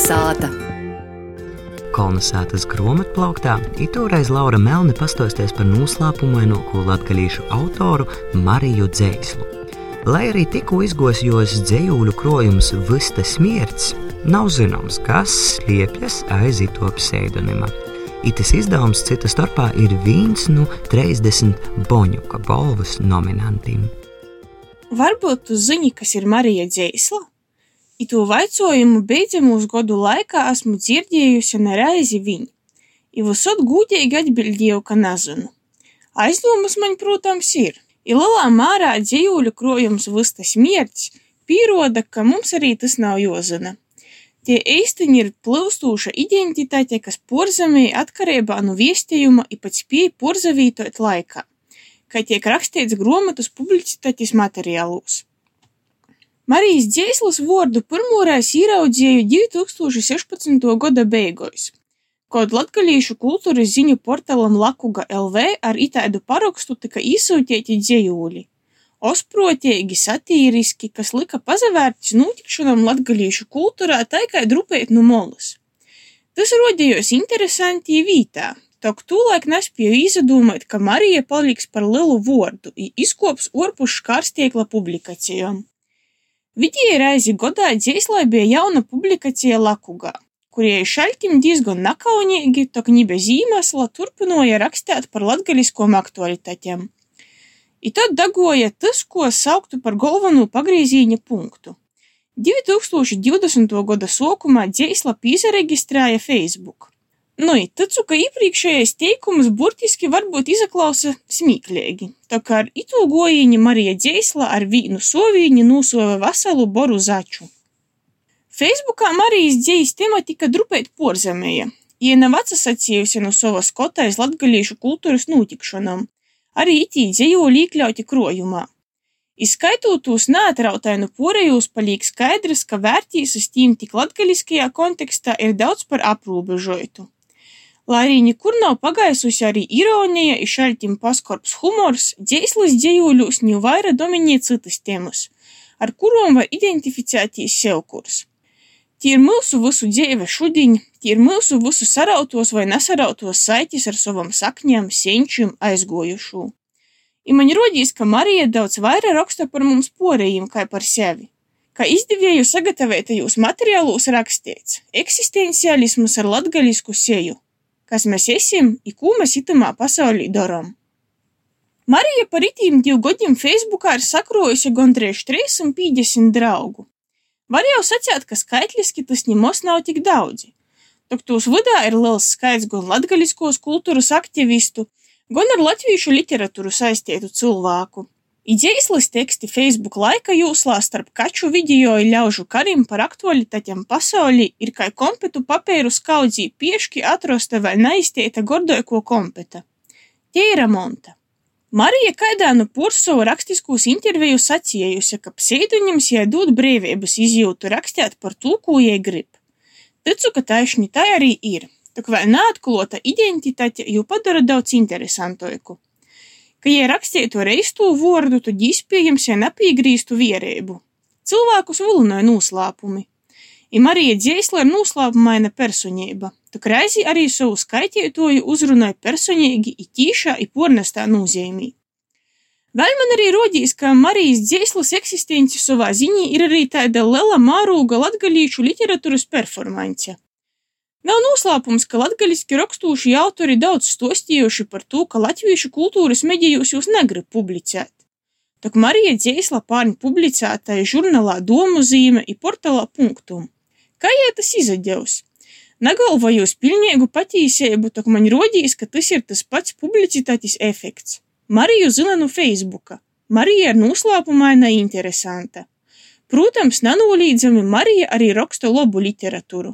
Kolnesāta. Kolnesātas grāmatplauktā itūreiz Laura Melni pastosties par noslēpumaino latgalīšu autoru Mariju Dzēslu. Lai arī tikko izgojos dzējūļu krojums Vista smierts, nav zināms, kas slēpjas aiz ito pseidonima. Itis izdevums cita starpā ir viens no 30 Boņuka balvas nominantiem. Varbūt tu zini, kas ir Marija Dzēsla? Itu vaicojumu beidzamos godu laikā esmu dzirdējusi nereizi viņu, i visot gūtīgi atbildēju, ka nezinu. Aizdomas man, protams, ir, i lielā mērā dzīvuļu krojums vistas mierķis pieroda, ka mums arī tas nav jozina. Tie īstenībā ir plūstūša identitāte, kas porzemēja atkarībā no viestījuma i pēc spēja porzavītot laikā, kā tiek rakstīts grāmatas publicitātes materiālos. Marijas Dzēslas vārdu pirmoreiz ieraudzīju 2016. gada beigās, kad latgalīšu kultūras ziņu portālam Lakuga LV ar itādu parakstu tika izsūtīti dzējūļi. Osprotīgi, satīriski, kas lika pazavērtis notikšanam latgalīšu kultūrā taikai drupēt no molas. Tas rodījos interesanti vītā, Tok tūlaik nespēju izdomāt, ka Marija paliks par lielu vārdu, izkops orpus škārstiekla publikācijām. Vidēji reizi godā dzēslai bija jauna publikācija Lakugā, kurie šaļķim diezgan nakaunīgi, tok ni bez īmesla turpināja rakstīt par latgaliskom aktualitātēm. I tad dagoja tas, ko sauktu par galveno pagriezīņa punktu. 2020. gada sākumā dzēsla pīsareģistrēja Facebook. Nu, taču, ka iepriekšējais teikums burtiski varbūt izaklausa smīklīgi, tā kā ar itu gojiņu Marija Dzēsla ar vīnu sovīņu nūsova veselu boru začu. Facebookā Marijas dzējas tematika drupēt porzemēja. Ie nav atsasacījusi no savas kotais latgalīšu kultūras notikšanām, arī itī dzējoli iekļauti krojumā. Izskaitot tūs neatrautainu porejūs palīk skaidrs, ka vērtīs uz tīm tik latgaliskajā kontekstā ir daudz par aprūbežoitu. Lai arī nekur nav pagaisusi arī ironija, i šaļtim paskarbs humors, dzēslis dzējūļūs jau vaira dominē citas tēmas, ar kurām var identificēties sev kurs. Tie ir mūsu visu dzīve šudiņ, tie ir mūsu visu sarautos vai nesarautos saitis ar savam sakņiem, senčiem aizgojušu. I man rodīs, ka Marija daudz vairāk raksta par mums porējiem, kā par sevi. Kā izdevēju sagatavotajos materiālos rakstīts, eksistenciālisms ar latgaļisku seju kas mēs esam i kū mēs itamā pasaulī darom. Marija par itīm divu godiem Facebookā ir sakrojusi gandrīz 350 draugu. Var jau sacīt, ka skaitliski tas ņemos nav tik daudzi. Tok tūs vidā ir liels skaits gan latgaliskos kultūras aktivistu, gan ar latviešu literatūru saistītu cilvēku. Idejslis teksti Facebook laika jūslā starp kaču video i ļaužu karim par aktualitātiem pasaulī ir kai kompetu papēru skaudzī pieški atrosta vai neiztieta gordojuko kompeta. Tie ir monta. Marija kaidā no Pursovu rakstiskūs interviju sacījusi, ka pseidoņims jai dod brīvības izjūtu rakstīt par to, ko jai grib. Ticu, ka taisni tā arī ir, tak vai neatklota identitāte jau padara daudz interesantojuku ka, ja rakstītu reistu vārdu, tad iespējams, ja nepiegrīstu vierību. Cilvēkus vilinoja noslēpumi. I Marija Dzēsla ir noslēpumaina personība, tak reizi arī savu skaitītoju uzrunāja personīgi, i tīšā, i pornestā nozīmī. Vēl man arī rodīs, ka Marijas Dzēslas eksistenci savā ziņā ir arī tāda liela mārūga latgalīšu literatūras performance. Nav noslēpums, ka latgaļiski rakstūši autori daudz stostījuši par to, ka latviešu kultūras medijos jūs negrib publicēt. Tak Marija Dzēsla pārņa publicētāja žurnālā Domu zīme i portālā punktum. Kā jē tas izadevs? Negalvojos pilnīgu patīsību, tak man rodīs, ka tas ir tas pats publicitātis efekts. Mariju zina no Facebooka. Marija ir noslēpumaina interesanta. Protams, nenolīdzami Marija arī raksta labu literatūru.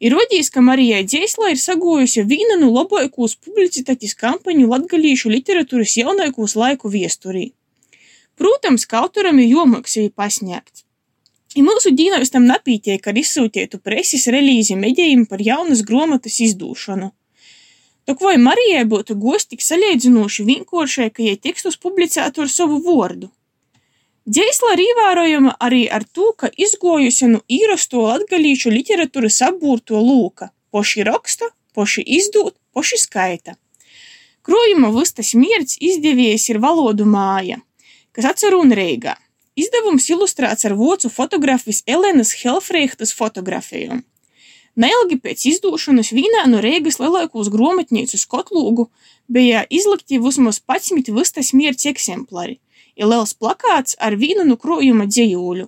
Ir rodījis, ka Marijai Dzēslā ir sagojusi viena no labākos publicitātes kampaņu latgalīšu literatūras jaunākos laiku viesturī. Protams, ka autoram ir jomoks sevi pasniegt. I mūsu dīnos tam napītiek ar izsūtietu preses relīzi medijiem par jaunas gromatas izdūšanu. Tok vai Marijai būtu gosti tik salīdzinoši vienkāršai, ka jai tekstus publicētu ar savu vārdu? Dzeisla ir ievērojama arī ar to, ka izgojusi no īrasto latgalīšu literatūras apbūrto lūka – poši raksta, poši izdūt, poši skaita. Krojuma Vystas mierķis izdevējs ir Valodu māja, kas atcerūn Reigā. Izdevums ilustrēts ar vācu fotografijas Elenas Helfreihtas fotografijām. Neilgi pēc izdūšanas vienā no Reigas lielākos grāmatnīcu skotlūgu bija izlikti vismaz 11 Vystas mierķa eksemplāri, ir liels plakāts ar vienu no krojuma dzējūļu.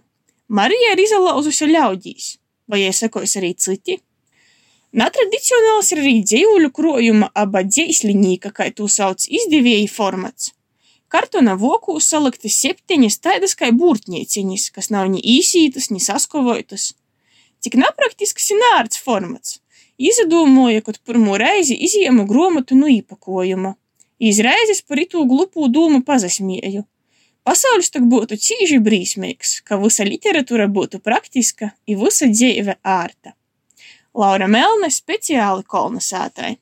Marija ir izlauzusi ļaudīs, vai jai sekos arī citi? Netradicionāls ir arī dzējūļu krojuma aba dzēslinīka, kā to sauc izdevēji formats. Kartona vokū salikti septiņas taidas kai būrtnieciņas, kas nav ni īsītas, ni saskovoitas. Cik napraktisks ir nārds formats. Izdomāju, ka pirmo reizi izjēmu grāmatu no īpakojuma. Izreizes par itū glupū dūmu pazasmieju. Pasaulis tak būtu cīži brīsmīgs, ka visa literatūra būtu praktiska i visa dzīve ārta. Laura Melne speciāli kolonizētāji.